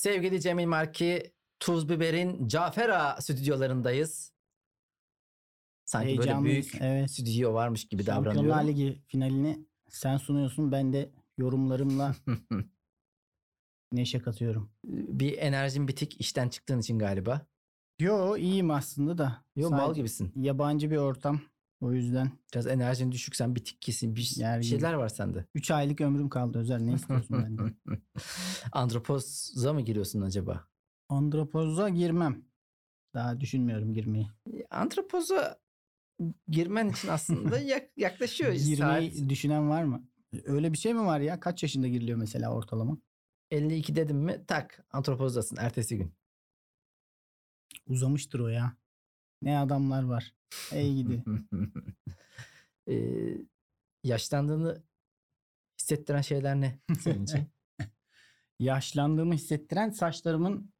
Sevgili Cemil Marki, Tuz Biber'in Cafera stüdyolarındayız. Sanki böyle büyük evet. stüdyo varmış gibi Şampiyonlar davranıyorum. Ligi finalini sen sunuyorsun. Ben de yorumlarımla neşe katıyorum. bir enerjin bitik işten çıktığın için galiba. Yo iyiyim aslında da. Yo Sadece gibisin. Yabancı bir ortam. O yüzden Biraz enerjin düşük sen bitik kesin bir, Gerginim. şeyler var sende. 3 aylık ömrüm kaldı özel. Ne istiyorsun benden? Andropoza mı giriyorsun acaba? Andropoza girmem. Daha düşünmüyorum girmeyi. Antropoza girmen için aslında yak- yaklaşıyor. Girmeyi Saat düşünen var mı? Öyle bir şey mi var ya? Kaç yaşında giriliyor mesela ortalama? 52 dedim mi tak antropozdasın ertesi gün. Uzamıştır o ya. Ne adamlar var. Ey gidi. Ee, yaşlandığını hissettiren şeyler ne senin için? Yaşlandığımı hissettiren saçlarımın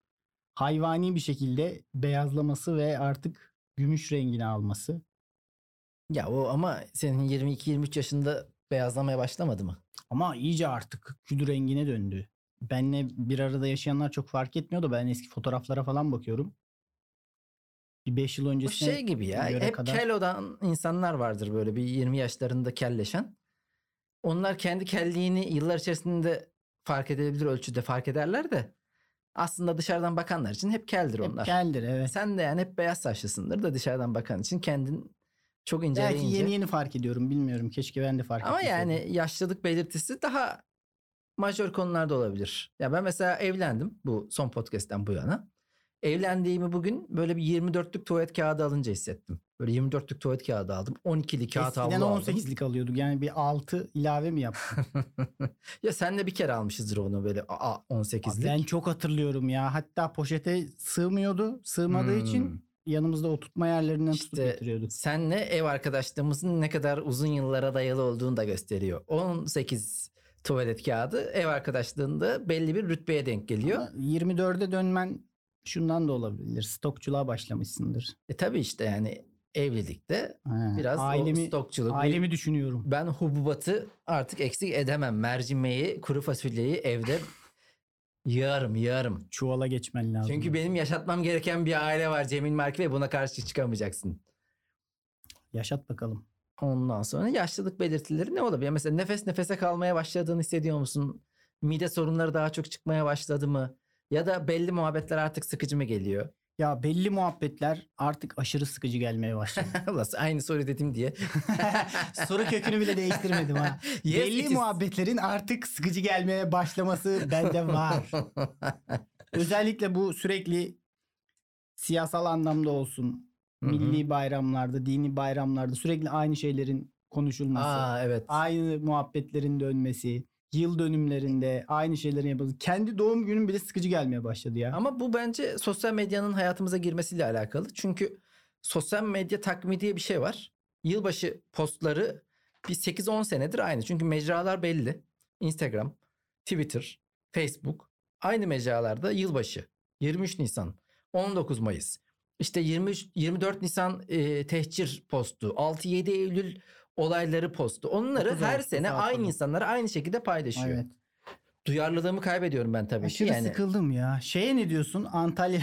hayvani bir şekilde beyazlaması ve artık gümüş rengini alması. ya o ama senin 22-23 yaşında beyazlamaya başlamadı mı? Ama iyice artık kül rengine döndü. Benle bir arada yaşayanlar çok fark etmiyor da ben eski fotoğraflara falan bakıyorum. Bir 5 yıl Bu öncesine şey gibi ya. Hep kadar- kel olan insanlar vardır böyle bir 20 yaşlarında kelleşen. Onlar kendi kelliğini yıllar içerisinde fark edebilir ölçüde fark ederler de aslında dışarıdan bakanlar için hep keldir hep onlar. keldir evet. Sen de yani hep beyaz saçlısındır da dışarıdan bakan için kendin çok Belki inceleyince. yeni yeni fark ediyorum bilmiyorum. Keşke ben de fark Ama yani yaşlılık belirtisi daha majör konularda olabilir. Ya ben mesela evlendim bu son podcast'ten bu yana. Evlendiğimi bugün böyle bir 24'lük tuvalet kağıdı alınca hissettim. Böyle 24'lük tuvalet kağıdı aldım. 12'li kağıt havlu Eskiden aldım. 18'lik alıyorduk. Yani bir 6 ilave mi yaptın? ya senle bir kere almışızdır onu böyle aa, 18'lik. ben çok hatırlıyorum ya. Hatta poşete sığmıyordu. Sığmadığı Hmm. için yanımızda o tutma yerlerinden tutup İşte getiriyorduk. senle ev arkadaşlığımızın ne kadar uzun yıllara dayalı olduğunu da gösteriyor. 18 tuvalet kağıdı ev arkadaşlığında belli bir rütbeye denk geliyor. Ama 24'e dönmen şundan da olabilir. Stokçuluğa başlamışsındır. E tabii işte yani evlilikte Ha, biraz ailemi, stokçuluk. ailemi düşünüyorum. Ben hububatı artık eksik edemem. Mercimeği, kuru fasulyeyi evde yığarım, yığarım. Çuvala geçmen lazım. Çünkü benim yaşatmam gereken bir aile var Cemil Marki ve buna karşı çıkamayacaksın. Yaşat bakalım. Ondan sonra yaşlılık belirtileri ne olabilir? Mesela nefes nefese kalmaya başladığını hissediyor musun? Mide sorunları daha çok çıkmaya başladı mı? Ya da belli muhabbetler artık sıkıcı mı geliyor? Ya belli muhabbetler artık aşırı sıkıcı gelmeye başladı. Aynı soru dedim diye. Soru kökünü bile değiştirmedim ha. Yes, belli muhabbetlerin artık sıkıcı gelmeye başlaması bende var. Özellikle bu sürekli siyasal anlamda olsun, Hı hı. milli bayramlarda, dini bayramlarda sürekli aynı şeylerin konuşulması, Aa evet. aynı muhabbetlerin dönmesi, yıl dönümlerinde aynı şeylerin yapılması. Kendi doğum günüm bile sıkıcı gelmeye başladı ya. Ama bu bence sosyal medyanın hayatımıza girmesiyle alakalı. Çünkü sosyal medya takvimi diye bir şey var. Yılbaşı postları bir 8-10 senedir aynı. Çünkü mecralar belli. Instagram, Twitter, Facebook aynı mecralarda yılbaşı. 23 Nisan, 19 Mayıs. İşte 23 24 Nisan e, tehcir postu, 6-7 Eylül olayları postu. Onları 9 her sene aynı falan. insanlar aynı şekilde paylaşıyor. Evet. Duyarlılığımı kaybediyorum ben tabii Aşırı ki. Yani sıkıldım ya. Şeye ne diyorsun? Antalya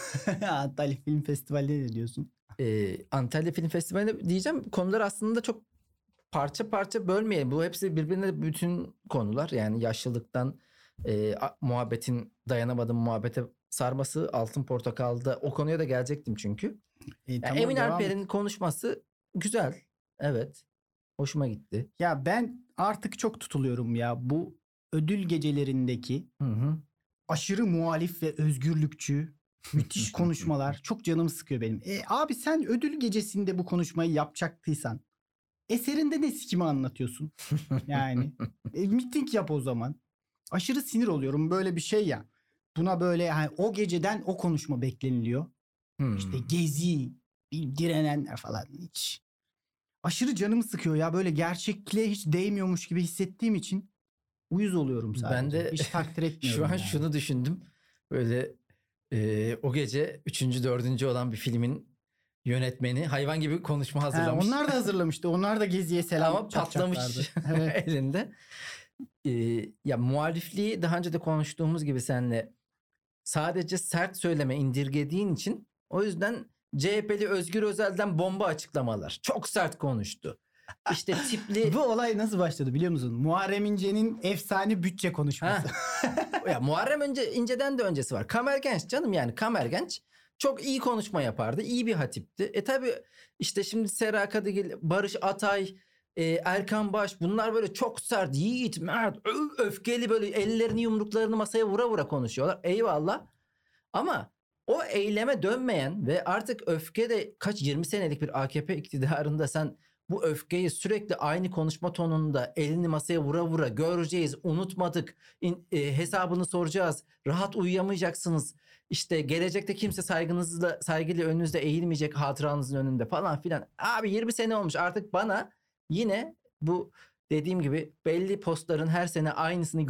Antalya Film Festivali'ne ne diyorsun? e, Antalya Film Festivali diyeceğim konular aslında çok parça parça bölmeyelim. Bu hepsi birbirine bütün konular. Yani yaşlılıktan e, muhabbetin dayanamadım muhabbete sarması Altın Portakal'da o konuya da gelecektim çünkü. E, Yani tamam, Emin devam et. Alper'in konuşması güzel. Evet. Hoşuma gitti. Ya ben artık çok tutuluyorum ya bu ödül gecelerindeki Hı hı. aşırı muhalif ve özgürlükçü müthiş konuşmalar çok canımı sıkıyor benim. E, abi sen ödül gecesinde bu konuşmayı yapacaktıysan eserinde ne sikimi anlatıyorsun? Yani e, miting yap o zaman. Aşırı sinir oluyorum böyle bir şey ya. Buna böyle hani o geceden o konuşma bekleniliyor. Hmm. İşte gezi, direnenler falan hiç. Aşırı canımı sıkıyor ya böyle gerçekliğe hiç değmiyormuş gibi hissettiğim için uyuz oluyorum sadece. Ben de hiç takdir etmiyorum. Şu an yani. şunu düşündüm. Böyle e, o gece 3. 4. olan bir filmin yönetmeni hayvan gibi konuşma Ha, hazırlamış. onlar da hazırlamıştı. Onlar da geziye selam Ama patlamış. Evet. elinde. Ee, ya muhalifliği daha önce de konuştuğumuz gibi seninle sadece sert söyleme indirgediğin için o yüzden CHP'li Özgür Özel'den bomba açıklamalar. Çok sert konuştu. İşte tipli Bu olay nasıl başladı biliyor musun? Muharrem İnce'nin efsane bütçe konuşması. ya Muharrem önce İnce'den de öncesi var. Kamer Genç canım yani Kamer Genç çok iyi konuşma yapardı. iyi bir hatipti. E tabi işte şimdi Sera Kadıgil, Barış Atay, e, Erkan Baş bunlar böyle çok sert, yiğit, mert, öfkeli böyle ellerini yumruklarını masaya vura vura konuşuyorlar. Eyvallah. Ama o eyleme dönmeyen ve artık öfke de kaç 20 senelik bir AKP iktidarında sen bu öfkeyi sürekli aynı konuşma tonunda elini masaya vura vura göreceğiz, unutmadık, in- e, hesabını soracağız, rahat uyuyamayacaksınız. İşte gelecekte kimse saygınızla saygıyla önünüzde eğilmeyecek hatıranızın önünde falan filan. Abi 20 sene olmuş artık bana yine bu dediğim gibi belli postların her sene aynısını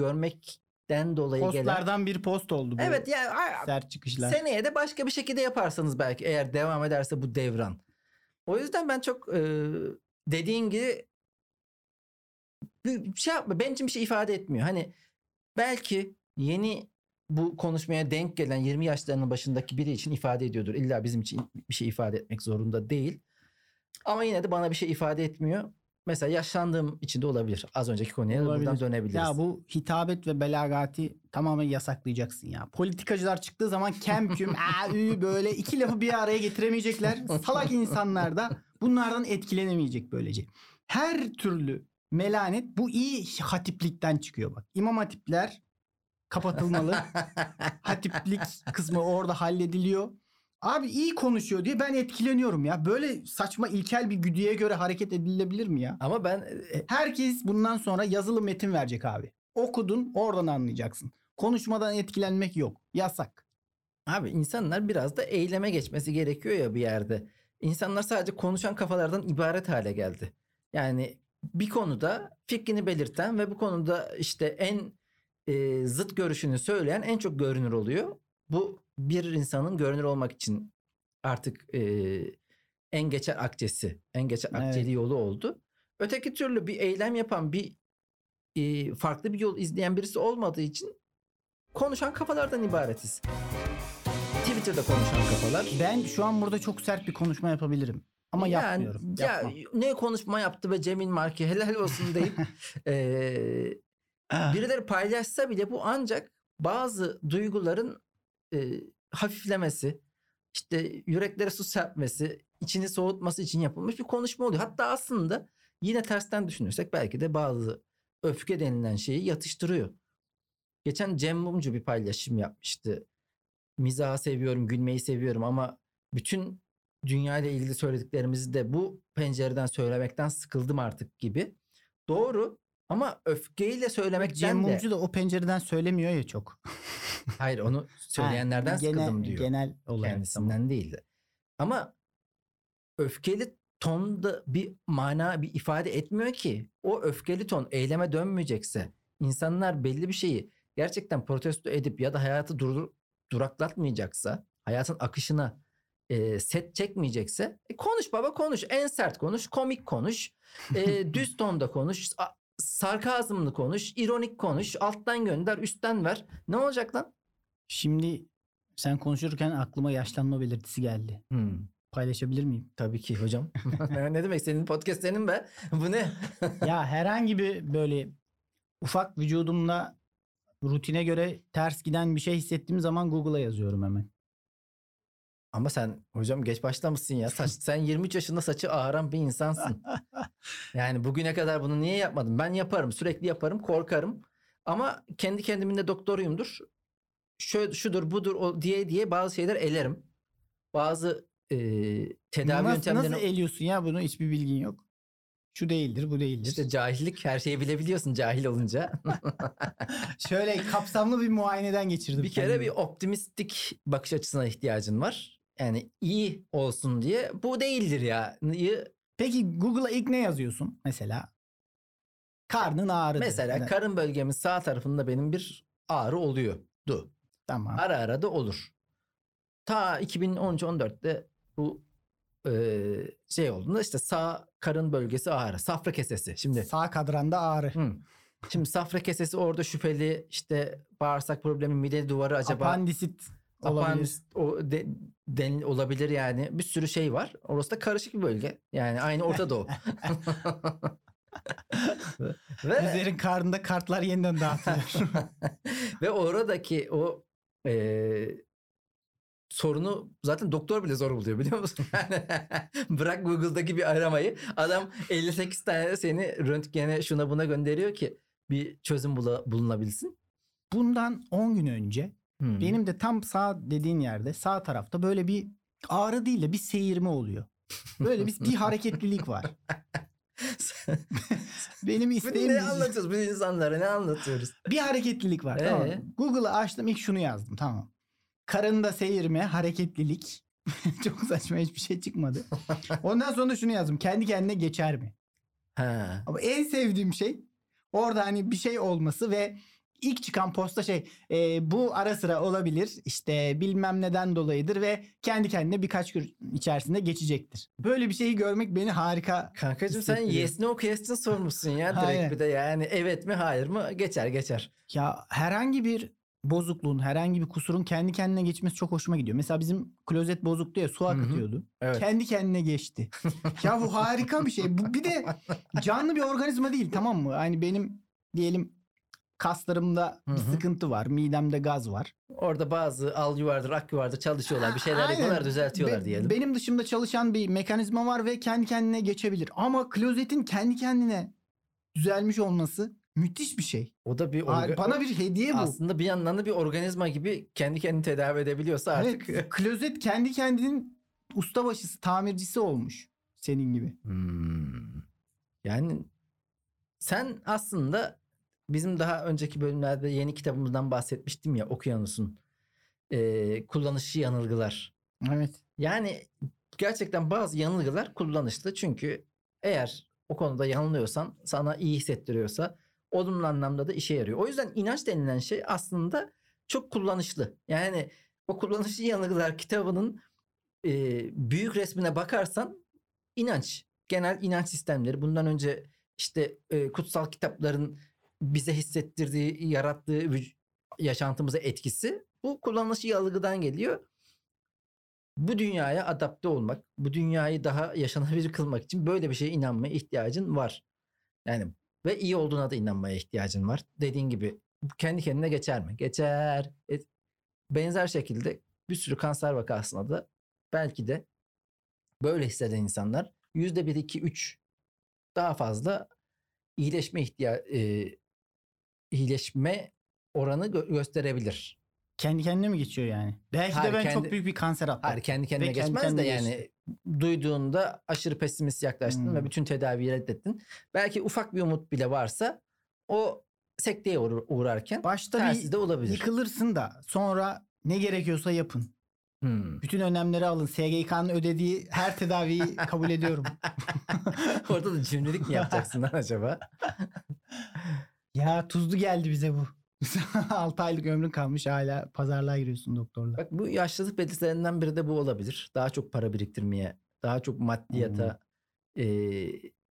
görmekten dolayı gelen. Postlardan bir post oldu bu. Evet yani Sert çıkışlar. seneye de başka bir şekilde yaparsanız belki eğer devam ederse bu devran. O yüzden ben çok e, dediğin gibi bir şey yapma benim için bir şey ifade etmiyor. Hani belki yeni bu konuşmaya denk gelen 20 yaşlarının başındaki biri için ifade ediyordur. İlla bizim için bir şey ifade etmek zorunda değil. Ama yine de bana bir şey ifade etmiyor. Mesela yaşlandığım için de olabilir. Az önceki konuya Olabilir. buradan dönebiliriz. Ya bu hitabet ve belagati tamamen yasaklayacaksın ya. Politikacılar çıktığı zaman kem küm aa, ü, böyle iki lafı bir araya getiremeyecekler. Salak insanlar da bunlardan etkilenemeyecek böylece. Her türlü melanet bu iyi hatiplikten çıkıyor bak. İmam hatipler kapatılmalı. Hatiplik kısmı orada hallediliyor. Abi iyi konuşuyor diye ben etkileniyorum ya. Böyle saçma ilkel bir güdüye göre hareket edilebilir mi ya? Ama ben e, Herkes bundan sonra yazılı metin verecek abi. Okudun oradan anlayacaksın. Konuşmadan etkilenmek yok. Yasak. Abi insanlar biraz da eyleme geçmesi gerekiyor ya bir yerde. İnsanlar sadece konuşan kafalardan ibaret hale geldi. Yani bir konuda fikrini belirten ve bu konuda işte en e, zıt görüşünü söyleyen en çok görünür oluyor. Bu bir insanın görünür olmak için artık e, en geçer akçesi, en geçer Evet. akçeli yolu oldu. Öteki türlü bir eylem yapan bir e, farklı bir yol izleyen birisi olmadığı için konuşan kafalardan ibaretiz. Twitter'da konuşan kafalar. Ben şu an burada çok sert bir konuşma yapabilirim. Ama Yani, yapmıyorum. Ya, Yapmam. ne konuşma yaptı be Cemil Marki helal olsun deyip eee, birileri paylaşsa bile bu ancak bazı duyguların eee, hafiflemesi, işte yüreklere su serpmesi, içini soğutması için yapılmış bir konuşma oluyor. Hatta aslında yine tersten düşünürsek belki de bazı öfke denilen şeyi yatıştırıyor. Geçen Cem Mumcu bir paylaşım yapmıştı. Mizahı seviyorum, gülmeyi seviyorum ama bütün dünya ile ilgili söylediklerimizi de bu pencereden söylemekten sıkıldım artık gibi. Doğru ama öfkeyle söylemekten Cem de Mumcu da o pencereden söylemiyor ya çok. hayır onu söyleyenlerden Ha, genel, sıkıldım diyor. Genel olarak. kendisinden tamam. değildi. Ama öfkeli tonda bir mana bir ifade etmiyor ki. O öfkeli ton eyleme dönmeyecekse insanlar belli bir şeyi gerçekten protesto edip ya da hayatı dur, duraklatmayacaksa hayatın akışına e, set çekmeyecekse e, konuş baba konuş en sert konuş komik konuş e, düz tonda konuş sarkazmlı konuş ironik konuş alttan gönder üstten ver ne olacak lan? Şimdi sen konuşurken aklıma yaşlanma belirtisi geldi. Hmm. Paylaşabilir miyim? Tabii ki hocam. ne demek senin podcast senin be? Bu ne? ya herhangi bir böyle ufak vücudumda rutine göre ters giden bir şey hissettiğim zaman Google'a yazıyorum hemen. Ama sen hocam geç başlamışsın ya. Saç, sen 23 yaşında saçı ağaran bir insansın. Yani bugüne kadar bunu niye yapmadın? Ben yaparım. Sürekli yaparım. Korkarım. Ama kendi kendimin de doktoruyumdur. Şöyle, şudur budur o diye diye bazı şeyler elerim. Bazı e, tedavi nasıl, yöntemlerini... nasıl eliyorsun ya bunu hiçbir bilgin yok. Şu değildir bu değildir. işte cahillik her şeyi bilebiliyorsun cahil olunca. Şöyle kapsamlı bir muayeneden geçirdim. bir kere kendimi. bir optimistik bakış açısına ihtiyacın var. Yani iyi olsun diye. Bu değildir ya. Peki Google'a ilk ne yazıyorsun mesela? Karnın ağrıdı. Mesela Evet, karın bölgemin sağ tarafında benim bir ağrı oluyordu. Tamam. Ara ara da olur. Ta 2013-14'te bu e, şey olduğunda işte sağ karın bölgesi ağrı. Safra kesesi. Şimdi Sağ kadranda ağrı. hı, Şimdi safra kesesi orada şüpheli işte bağırsak problemi mide duvarı acaba Apandisit olabilir. o de, den- olabilir yani bir sürü şey var. Orası da karışık bir bölge. Yani aynı Orta Doğu. Ve Üzerin karnında kartlar yeniden dağıtılıyor. ve oradaki o eee, sorunu zaten doktor bile zor buluyor biliyor musun? Yani bırak Google'daki bir aramayı. Adam 58 tane seni röntgene şuna buna gönderiyor ki bir çözüm bula- bulunabilsin. Bundan 10 gün önce Hmm. benim de tam sağ dediğin yerde sağ tarafta böyle bir ağrı değil de bir seyirme oluyor. Böyle bir, bir hareketlilik var. Benim isteğim ne anlatıyoruz bu insanlara ne anlatıyoruz? bir hareketlilik var. Tamam. Ee? Google'ı açtım ilk şunu yazdım tamam. Karında seyirme, hareketlilik. Çok saçma hiçbir şey çıkmadı. Ondan sonra şunu yazdım. Kendi kendine geçer mi? Ha. Ama en sevdiğim şey orada hani bir şey olması ve ilk çıkan posta şey e, bu ara sıra olabilir işte bilmem neden dolayıdır ve kendi kendine birkaç gün içerisinde geçecektir. Böyle bir şeyi görmek beni harika Kankacığım sen yes no question sormuşsun ya direkt bir de yani evet mi hayır mı geçer geçer. Ya herhangi bir bozukluğun, herhangi bir kusurun kendi kendine geçmesi çok hoşuma gidiyor. Mesela bizim klozet bozuktu ya su hı. akıtıyordu. Evet. Kendi kendine geçti. ya bu harika bir şey. Bu bir de canlı bir organizma değil tamam mı? Hani benim diyelim kaslarımda bir Hı hı. sıkıntı var. Midemde gaz var. Orada bazı al yuvardır ak yuvardır çalışıyorlar bir şeyler Aynen. yapıyorlar düzeltiyorlar Be- diyelim. Benim dışımda çalışan bir mekanizma var ve kendi kendine geçebilir. Ama klozetin kendi kendine düzelmiş olması müthiş bir şey. O da bir orga- Bana bir hediye bu. aslında bir yandan da bir organizma gibi kendi kendini tedavi edebiliyorsa artık. Evet, klozet kendi kendinin ustabaşısı, tamircisi olmuş senin gibi. Hmm. Yani sen aslında bizim daha önceki bölümlerde yeni kitabımızdan bahsetmiştim ya Okyanus'un eee kullanışı yanılgılar. Evet. Yani gerçekten bazı yanılgılar kullanışlı çünkü eğer o konuda yanılıyorsan sana iyi hissettiriyorsa olumlu anlamda da işe yarıyor. O yüzden inanç denilen şey aslında çok kullanışlı. Yani o kullanışlı yanılgılar kitabının e, büyük resmine bakarsan inanç, genel inanç sistemleri bundan önce işte e, kutsal kitapların bize hissettirdiği, yarattığı yaşantımıza etkisi bu kullanışlı yanılgıdan geliyor bu dünyaya adapte olmak, bu dünyayı daha yaşanabilir kılmak için böyle bir şeye inanmaya ihtiyacın var. Yani ve iyi olduğuna da inanmaya ihtiyacın var. Dediğin gibi kendi kendine geçer mi? Geçer. E, benzer şekilde bir sürü kanser vakasında da belki de böyle hisseden insanlar yüzde bir, iki, üç daha fazla iyileşme ihtiya e, iyileşme oranı gö- gösterebilir. Kendi kendine mi geçiyor yani? Belki Hayır, de ben kendi- çok büyük bir kanser atlattım. Hayır kendi kendine Ve kendi geçmez kendine de yani geçti. duyduğunda aşırı pesimist yaklaştın Hmm. ve bütün tedaviyi reddettin. Belki ufak bir umut bile varsa o sekteye uğra- uğrarken Başta bir de olabilir. yıkılırsın da sonra ne gerekiyorsa yapın. Hmm. Bütün önlemleri alın. SGK'nın ödediği her tedaviyi kabul ediyorum. Orada da cimrilik mi yapacaksın lan acaba? Ya tuzlu geldi bize bu. 6 aylık ömrün kalmış hala pazarlığa giriyorsun doktorla. Bak bu yaşlılık belirtilerinden biri de bu olabilir. Daha çok para biriktirmeye, daha çok maddiyata e,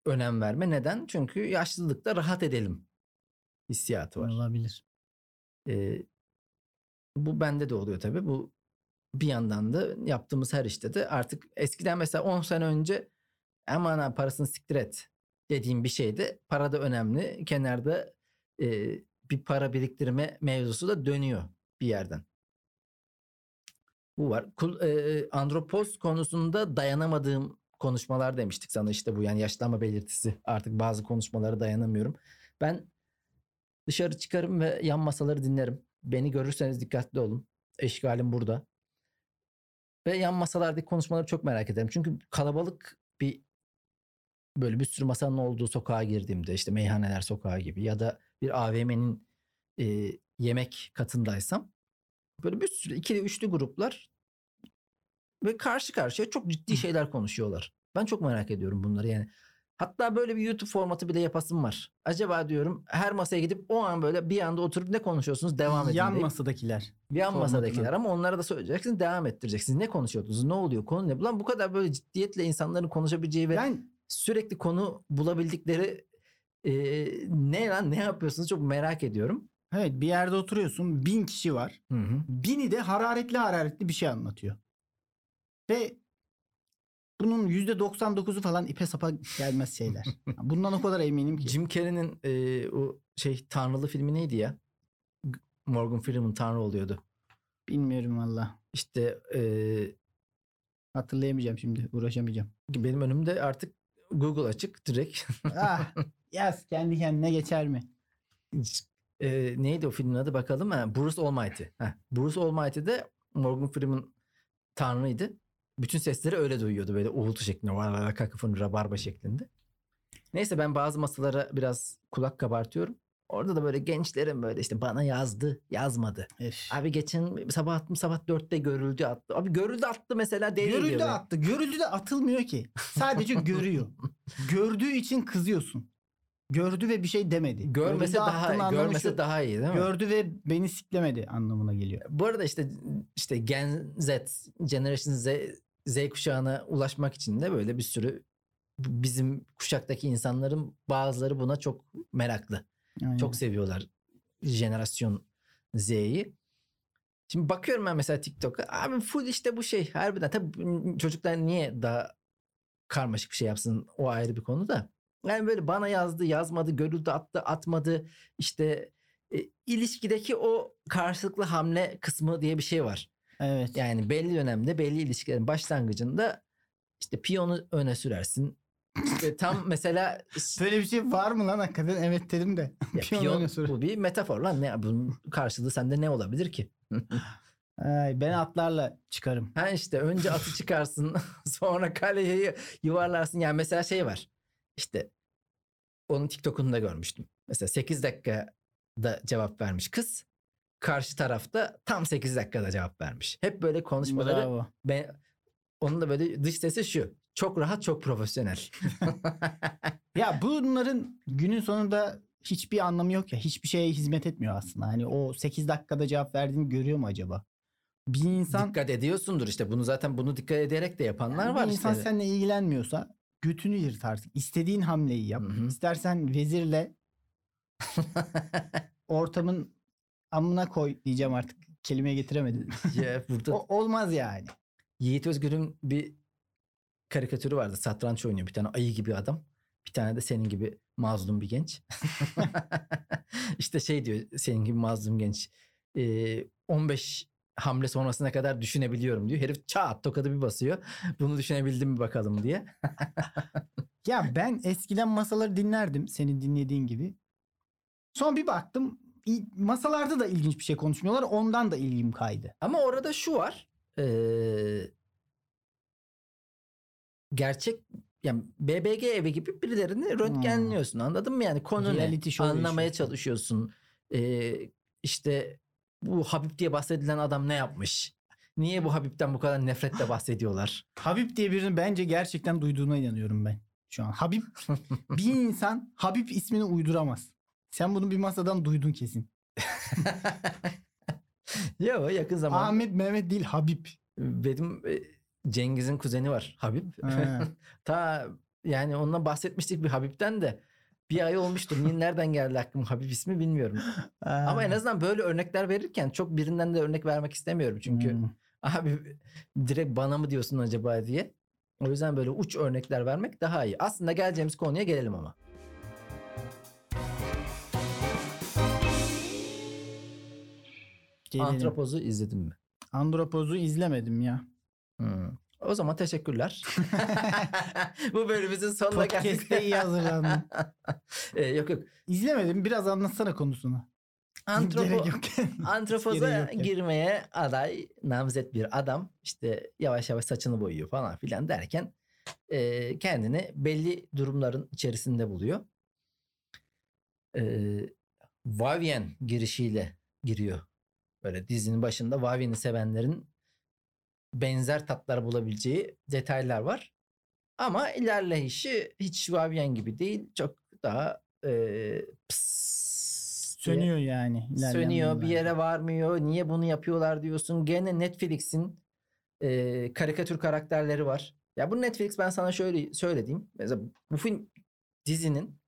önem verme. Neden? Çünkü yaşlılıkta rahat edelim hissiyatı var. Olabilir. Ee, bu bende de oluyor tabii. Bu bir yandan da yaptığımız her işte de artık eskiden mesela 10 sene önce aman ha parasını siktir et dediğim bir şeyde para da önemli. Kenarda e, bir para biriktirme mevzusu da dönüyor bir yerden. Bu var. Kul, e, andropoz konusunda dayanamadığım konuşmalar demiştik sana işte bu yani yaşlanma belirtisi. Artık bazı konuşmalara dayanamıyorum. Ben Dışarı çıkarım ve yan masaları dinlerim. Beni görürseniz dikkatli olun. Eşgalim burada. Ve yan masalardaki konuşmaları çok merak ederim. Çünkü kalabalık bir böyle bir sürü masanın olduğu sokağa girdiğimde işte meyhaneler sokağı gibi ya da bir AVM'nin e, yemek katındaysam böyle bir sürü ikili üçlü gruplar ve karşı karşıya çok ciddi şeyler konuşuyorlar. Ben çok merak ediyorum bunları yani. Hatta böyle bir YouTube formatı bile yapasım var. Acaba diyorum her masaya gidip o an böyle bir anda oturup ne konuşuyorsunuz devam edin. Yan deyip- masadakiler. Yan formatına. masadakiler ama onlara da söyleyeceksiniz devam ettireceksiniz. Ne konuşuyordunuz? Ne oluyor? Konu ne? Ulan bu kadar böyle ciddiyetle insanların konuşabileceği ve Ben sürekli konu bulabildikleri e, ne lan ne yapıyorsunuz çok merak ediyorum. Evet bir yerde oturuyorsun bin kişi var. Hı hı. Bini de hararetli hararetli bir şey anlatıyor. Ve bunun %99'u falan ipe sapa gelmez şeyler. Bundan o kadar eminim ki. Jim Carrey'nin e, o şey Tanrılı filmi neydi ya? Morgan Freeman Tanrı oluyordu. Bilmiyorum valla. İşte e, Hatırlayamayacağım şimdi. Uğraşamayacağım. benim önümde artık Google açık direkt. ah, yaz kendi kendine geçer mi? e, neydi o filmin adı bakalım. Ha, Bruce Almighty. Ha, Bruce Almighty de Morgan Freeman Tanrı'ydı. Bütün sesleri öyle duyuyordu böyle uğultu şeklinde. Var kakafon rabarba şeklinde. Neyse ben bazı masalara biraz kulak kabartıyorum. Orada da böyle gençlerin böyle işte bana yazdı yazmadı. Öf. Abi geçen sabah attım sabah dörtte görüldü attı. Abi görüldü attı mesela değil Görüldü diyor. attı. Görüldü de atılmıyor ki. Sadece görüyor. Gördüğü için kızıyorsun. Gördü ve bir şey demedi. Görmese daha görmese daha iyi değil mi? Gördü ve beni siklemedi anlamına geliyor. Bu arada işte işte Gen Z, Generation Z, Z kuşağına ulaşmak için de böyle bir sürü bizim kuşaktaki insanların bazıları buna çok meraklı. Aynen. Çok seviyorlar jenerasyon Z'yi. Şimdi bakıyorum ben mesela TikTok'a. Abi full işte bu şey. Harbiden tabii çocuklar niye daha karmaşık bir şey yapsın o ayrı bir konu da. Yani böyle bana yazdı, yazmadı, görüldü, attı, atmadı. İşte e, ilişkideki o karşılıklı hamle kısmı diye bir şey var. Evet. Yani belli dönemde belli ilişkilerin başlangıcında işte piyonu öne sürersin. İşte tam mesela Böyle bir şey var mı lan hakikaten? Evet dedim de. ya Piyon piyon, öne sür. bu bir metafor lan. Ne, bunun karşılığı sende ne olabilir ki? Ay, ben atlarla çıkarım. Ha işte önce atı çıkarsın sonra kaleyi yuvarlarsın. Yani mesela şey var. İşte onun TikTok'unu da görmüştüm. Mesela 8 dakikada cevap vermiş kız. Karşı tarafta tam 8 dakikada cevap vermiş. Hep böyle konuşmaları Bravo. ben onun da böyle dış sesi şu. Çok rahat, çok profesyonel. Ya bunların günün sonunda hiçbir anlamı yok ya. Hiçbir şeye hizmet etmiyor aslında. Hani o 8 dakikada cevap verdiğini görüyor mu acaba? Bir insan dikkat ediyorsundur işte. Bunu zaten bunu dikkat ederek de yapanlar Yani var bir insan işte. seninle ilgilenmiyorsa götünü yırt artık. İstediğin hamleyi yap. Hı hı. İstersen vezirle ortamın amına koy diyeceğim artık. Kelime getiremedim. ya burada o, olmaz yani. Yiğit Özgür'ün bir karikatürü vardı. Satranç oynuyor bir tane ayı gibi adam. Bir tane de senin gibi mazlum bir genç. işte şey diyor senin gibi mazlum genç. Ee, 15 hamle sonrasına kadar düşünebiliyorum diyor. Herif çat tokadı bir basıyor. Bunu düşünebildim mi bakalım diye. Ya ben eskiden masaları dinlerdim senin dinlediğin gibi. Sonra bir baktım masalarda da ilginç bir şey konuşmuyorlar. Ondan da ilgim kaydı. Ama orada şu var. Ee, gerçek yani BBG evi gibi birilerini röntgenliyorsun anladın mı? Yani konu Reality ne? Anlamaya çalışıyorsun. Ee, işte bu Habib diye bahsedilen adam ne yapmış? Niye bu Habib'den bu kadar nefretle bahsediyorlar? Habib diye birini bence gerçekten duyduğuna inanıyorum ben. Şu an Habib bir insan Habib ismini uyduramaz. Sen bunu bir masadan duydun kesin. ya yakın zamanda Ahmet Mehmet değil Habib. benim e, Cengiz'in kuzeni var Habib. Ha. Ta yani ondan bahsetmiştik bir Habib'den de bir ay olmuştur. Niye nereden geldi aklıma Habib ismi bilmiyorum. Ama en azından böyle örnekler verirken çok birinden de örnek vermek istemiyorum. Çünkü Hmm. abi direkt bana mı diyorsun acaba diye. O yüzden böyle uç örnekler vermek daha iyi. Aslında geleceğimiz konuya gelelim ama. Gelelim. Antropozu izledin mi? Andropoz'u izlemedim ya. Hmm. O zaman teşekkürler. Bu bölümümüzün sonuna geldik. Podcast'te iyi hazırlandım. Ee, yok yok. İzlemedim. Biraz anlatsana konusunu. Antropo. Antropoza girmeye aday namzet bir adam işte yavaş yavaş saçını boyuyor falan filan derken e, kendini belli durumların içerisinde buluyor. E, Vavien girişiyle giriyor. Böyle dizinin başında Vavien'i sevenlerin benzer tatlar bulabileceği detaylar var. Ama ilerleyişi hiç Vavien gibi değil. Çok daha e, diye- Sönüyor yani. sönüyor bir yere varmıyor. Niye bunu yapıyorlar diyorsun. Gene Netflix'in e, karikatür karakterleri var. Ya bu Netflix ben sana şöyle söylediğim. Mesela bu film dizinin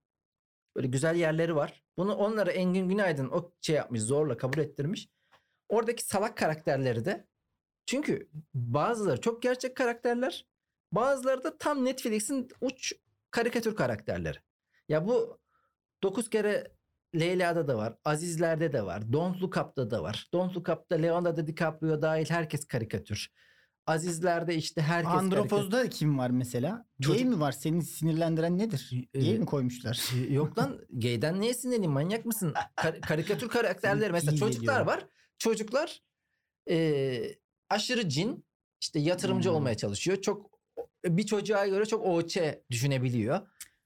Böyle güzel yerleri var. Bunu onlara Engin Günaydın o şey yapmış zorla kabul ettirmiş. Oradaki salak karakterleri de çünkü bazıları çok gerçek karakterler bazıları da tam Netflix'in uç karikatür karakterleri. Ya bu 9 kere Leyla'da da var. Azizler'de de var. Don't Look Up'da da var. Don't Look Up'da Leonardo DiCaprio dahil herkes karikatür. Azizler'de işte herkes karikatür. Andropoz'da kim var mesela? Gay Çocuk- mi var? Seni sinirlendiren nedir? Gay Ee, mi koymuşlar? Yok lan gayden niye sinirliyim manyak mısın? Kar- karikatür karakterleri mesela İyi çocuklar geliyor. var. Çocuklar eee, aşırı cin işte yatırımcı Hmm. olmaya çalışıyor. Çok bir çocuğa göre çok OÇ düşünebiliyor.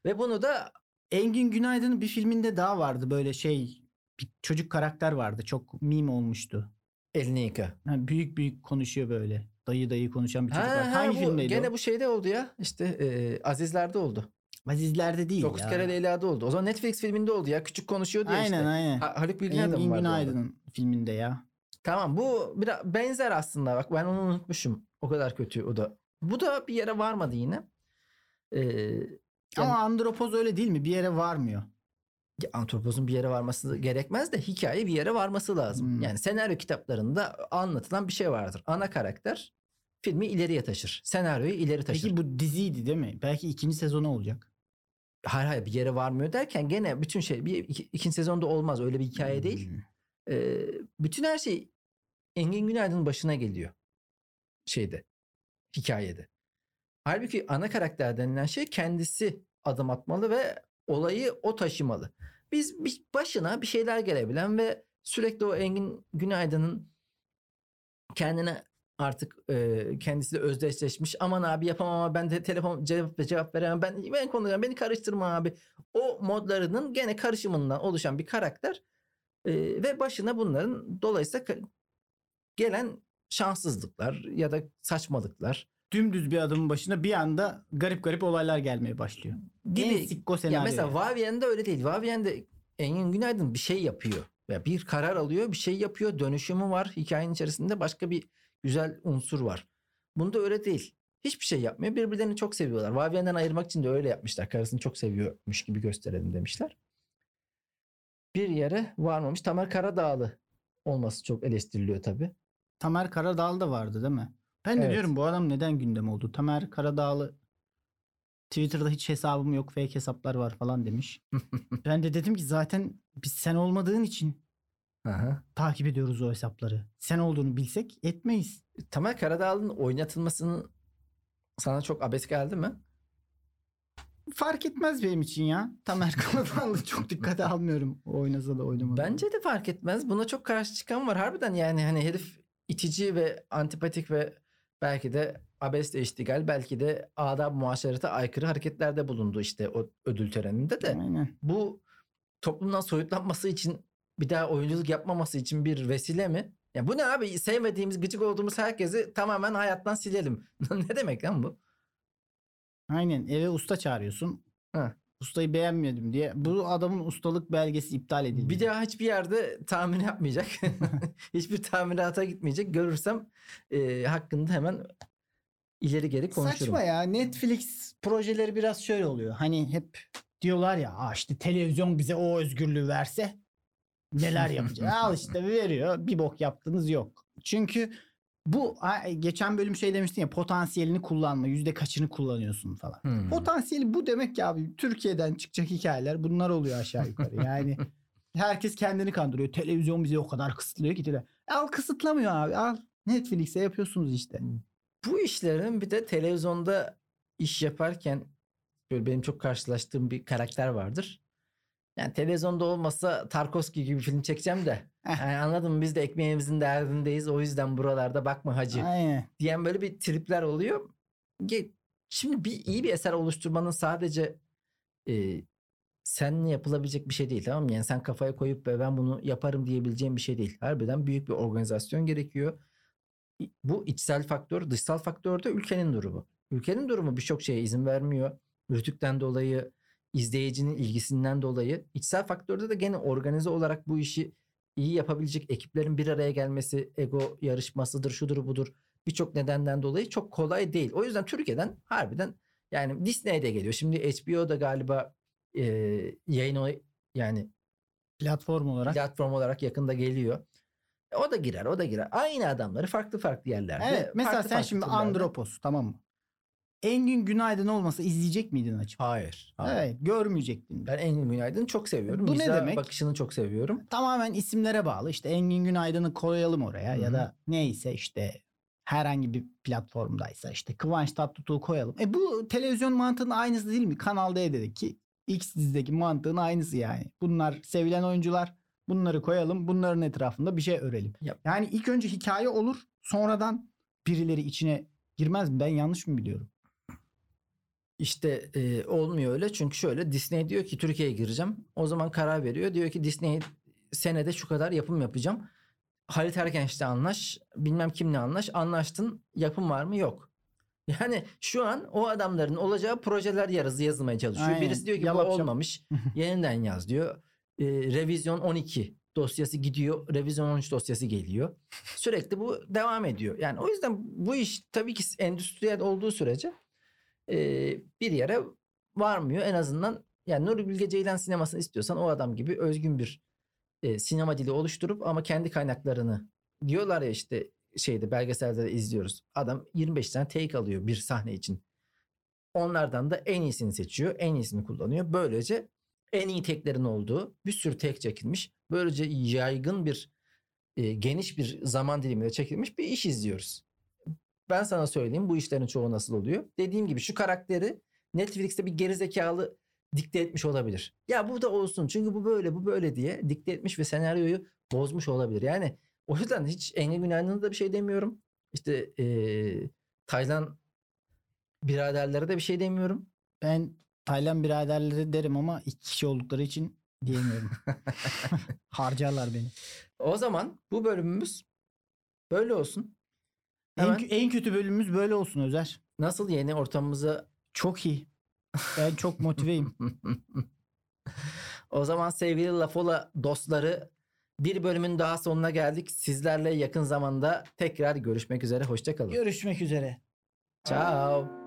Ve bunu da Engin Günaydın'ın bir filminde daha vardı böyle şey bir çocuk karakter vardı. Çok meme olmuştu. elini yıka. Ha, büyük büyük konuşuyor böyle. Dayı dayı konuşan bir çocuk Ha, var. ha, Hangi bu, filmdeydi gene o? bu şeyde oldu ya. İşte eee, Azizler'de oldu. Azizler'de değil 9 ya. kere Leyla'da oldu. O zaman Netflix filminde oldu ya. Küçük konuşuyor diye Aynen işte. aynen. Ha, Haluk Bilginer de Engin vardı orada? Günaydın'ın filminde ya. Tamam bu biraz benzer aslında bak ben onu unutmuşum. O kadar kötü o da. Bu da bir yere varmadı yine. Ee, Ama Andropoz öyle değil mi? Bir yere varmıyor. antropozun bir yere varması gerekmez de hikaye bir yere varması lazım. Hmm. Yani senaryo kitaplarında anlatılan bir şey vardır. Ana karakter filmi ileriye taşır. Senaryoyu ileri taşır. Peki bu diziydi değil mi? Belki ikinci sezonu olacak. Hayır hayır bir yere varmıyor derken gene bütün şey bir iki- ikinci sezonda olmaz öyle bir hikaye değil. Hmm. Ee, bütün her şey Engin Günaydın'ın başına geliyor. Şeyde. Hikayede. Halbuki ana karakter denilen şey kendisi adım atmalı ve olayı o taşımalı. Biz başına bir şeyler gelebilen ve sürekli o Engin Günaydın'ın kendine artık e, kendisiyle özdeşleşmiş. Aman abi yapamam ama ben de telefon cevap, cevap veremem. Ben, ben konuşacağım beni karıştırma abi. O modlarının gene karışımından oluşan bir karakter. E, ve başına bunların dolayısıyla gelen şanssızlıklar ya da saçmalıklar Dümdüz bir adamın başına bir anda garip garip olaylar gelmeye başlıyor. gibi. En sikko senaryo. Ya mesela yani. Vaviyen'de öyle değil. Vaviyen'de Engin Günaydın bir şey yapıyor. Ya bir karar alıyor, bir şey yapıyor, dönüşümü var. Hikayenin içerisinde başka bir güzel unsur var. Bunda öyle değil. Hiçbir şey yapmıyor. Birbirlerini çok seviyorlar. Vaviyen'den ayırmak için de öyle yapmışlar. Karısını çok seviyormuş gibi gösterelim demişler. Bir yere varmamış. Tamer Karadağlı olması çok eleştiriliyor tabii. Tamer Karadağlı da vardı değil mi? Ben de Evet. diyorum bu adam neden gündem oldu? Tamer Karadağlı Twitter'da hiç hesabım yok fake hesaplar var falan demiş. ben de dedim ki zaten biz sen olmadığın için Aha. takip ediyoruz o hesapları. Sen olduğunu bilsek etmeyiz. Tamer Karadağlı'nın oynatılmasının sana çok abes geldi mi? Fark etmez benim için ya. Tamer Karadağlı çok dikkate almıyorum. Oynasa da oynamasa. Bence de fark etmez. Buna çok karşı çıkan var. Harbiden yani hani herif itici ve antipatik ve belki de abesle iştigal belki de adab muaşerete aykırı hareketlerde bulundu işte o ödül töreninde de. Aynen. Bu toplumdan soyutlanması için bir daha oyunculuk yapmaması için bir vesile mi? Ya bu ne abi sevmediğimiz gıcık olduğumuz herkesi tamamen hayattan silelim. ne demek lan bu? Aynen eve usta çağırıyorsun. Ha. Ustayı beğenmedim diye. Bu adamın ustalık belgesi iptal edildi. Bir daha hiçbir yerde tamir yapmayacak. Hiçbir tamirata gitmeyecek. Görürsem e, hakkında hemen ileri geri konuşurum. Saçma ya. Netflix projeleri biraz şöyle oluyor. Hani hep diyorlar ya Aa işte televizyon bize o özgürlüğü verse neler yapacağız. Al işte veriyor. Bir bok yaptığınız yok. Çünkü bu a- geçen bölüm şey demiştin ya potansiyelini kullanma. Yüzde kaçını kullanıyorsun falan. Hmm. Potansiyeli bu demek ki abi. Türkiye'den çıkacak hikayeler bunlar oluyor aşağı yukarı. Yani herkes kendini kandırıyor. Televizyon bizi o kadar kısıtlıyor ki. de. Al kısıtlamıyor abi. Al. Netflix'e yapıyorsunuz işte. Bu işlerin bir de televizyonda iş yaparken böyle benim çok karşılaştığım bir karakter vardır. Yani televizyonda olmasa Tarkovski gibi bir film çekeceğim de. Yani anladın mı biz de ekmeğimizin derdindeyiz o yüzden buralarda bakma hacı Aynen. diyen böyle bir tripler oluyor. Şimdi bir iyi bir eser oluşturmanın sadece e, seninle yapılabilecek bir şey değil tamam mı? Yani sen kafaya koyup "Be, ben bunu yaparım diyebileceğin bir şey değil. Harbiden büyük bir organizasyon gerekiyor. Bu içsel faktör, dışsal faktör de ülkenin durumu. Ülkenin durumu birçok şeye izin vermiyor. Rütükten dolayı, izleyicinin ilgisinden dolayı. içsel faktörde de gene organize olarak bu işi iyi yapabilecek ekiplerin bir araya gelmesi, ego yarışmasıdır, şudur budur birçok nedenden dolayı çok kolay değil. O yüzden Türkiye'den harbiden yani Disney'de geliyor. Şimdi HBO da galiba e, yayın o yani Platform olarak. platform olarak yakında geliyor. E, O da girer, o da girer. Aynı adamları farklı farklı yerlerde. Evet mesela farklı sen farklı şimdi türlerde- Andropos tamam mı? Engin Günaydın olmasa izleyecek miydin açıp? Hayır. hayır. Evet görmeyecektin. Ben Engin Günaydın'ı çok seviyorum. Bu ne Mizah demek? bakışını çok seviyorum. Tamamen isimlere bağlı. İşte Engin Günaydın'ı koyalım oraya Hı ya da neyse işte herhangi bir platformdaysa işte Kıvanç Tatlıtuğ'u koyalım. E bu televizyon mantığının aynısı değil mi? Kanal D'deki X dizideki mantığın aynısı yani. Bunlar sevilen oyuncular. Bunları koyalım. Bunların etrafında bir şey örelim. Yap. Yani ilk önce hikaye olur. Sonradan birileri içine girmez mi? Ben yanlış mı biliyorum? İşte e, olmuyor öyle çünkü şöyle Disney diyor ki Türkiye'ye gireceğim. O zaman karar veriyor. Diyor ki Disney senede şu kadar yapım yapacağım. Halit Ergenç'le anlaş. Bilmem kimle anlaş. Anlaştın. Yapım var mı? Yok. Yani şu an o adamların olacağı projeler yarızı yazılmaya çalışıyor. Aynen. Birisi diyor ki bu Yalapacak. olmamış. Yeniden yaz diyor. E, revizyon 12 dosyası gidiyor. Revizyon 13 dosyası geliyor. Sürekli bu devam ediyor. Yani o yüzden bu iş tabii ki endüstriyel olduğu sürece e, bir yere varmıyor. En azından yani Nuri Bilge Ceylan sinemasını istiyorsan o adam gibi özgün bir e, sinema dili oluşturup ama kendi kaynaklarını diyorlar ya işte şeyde belgeselde de izliyoruz. Adam 25 tane take alıyor bir sahne için. Onlardan da en iyisini seçiyor. En iyisini kullanıyor. Böylece en iyi teklerin olduğu bir sürü tek çekilmiş. Böylece yaygın bir e, geniş bir zaman diliminde çekilmiş bir iş izliyoruz. Ben sana söyleyeyim bu işlerin çoğu nasıl oluyor. Dediğim gibi şu karakteri Netflix'te bir gerizekalı dikte etmiş olabilir. Ya bu da olsun çünkü bu böyle bu böyle diye dikte etmiş ve senaryoyu bozmuş olabilir. Yani o yüzden hiç Engin Günaydın'a da bir şey demiyorum. İşte eee Taylan biraderlere de bir şey demiyorum. Ben Taylan biraderleri derim ama iki kişi oldukları için diyemiyorum. Harcarlar beni. O zaman bu bölümümüz böyle olsun. En, Hemen en kötü bölümümüz böyle olsun Özer. nasıl yeni ortamımıza Çok iyi. Ben çok motiveyim. o zaman sevgili Lafola dostları bir bölümün daha sonuna geldik. Sizlerle yakın zamanda tekrar görüşmek üzere. Hoşçakalın. Görüşmek üzere. Ciao.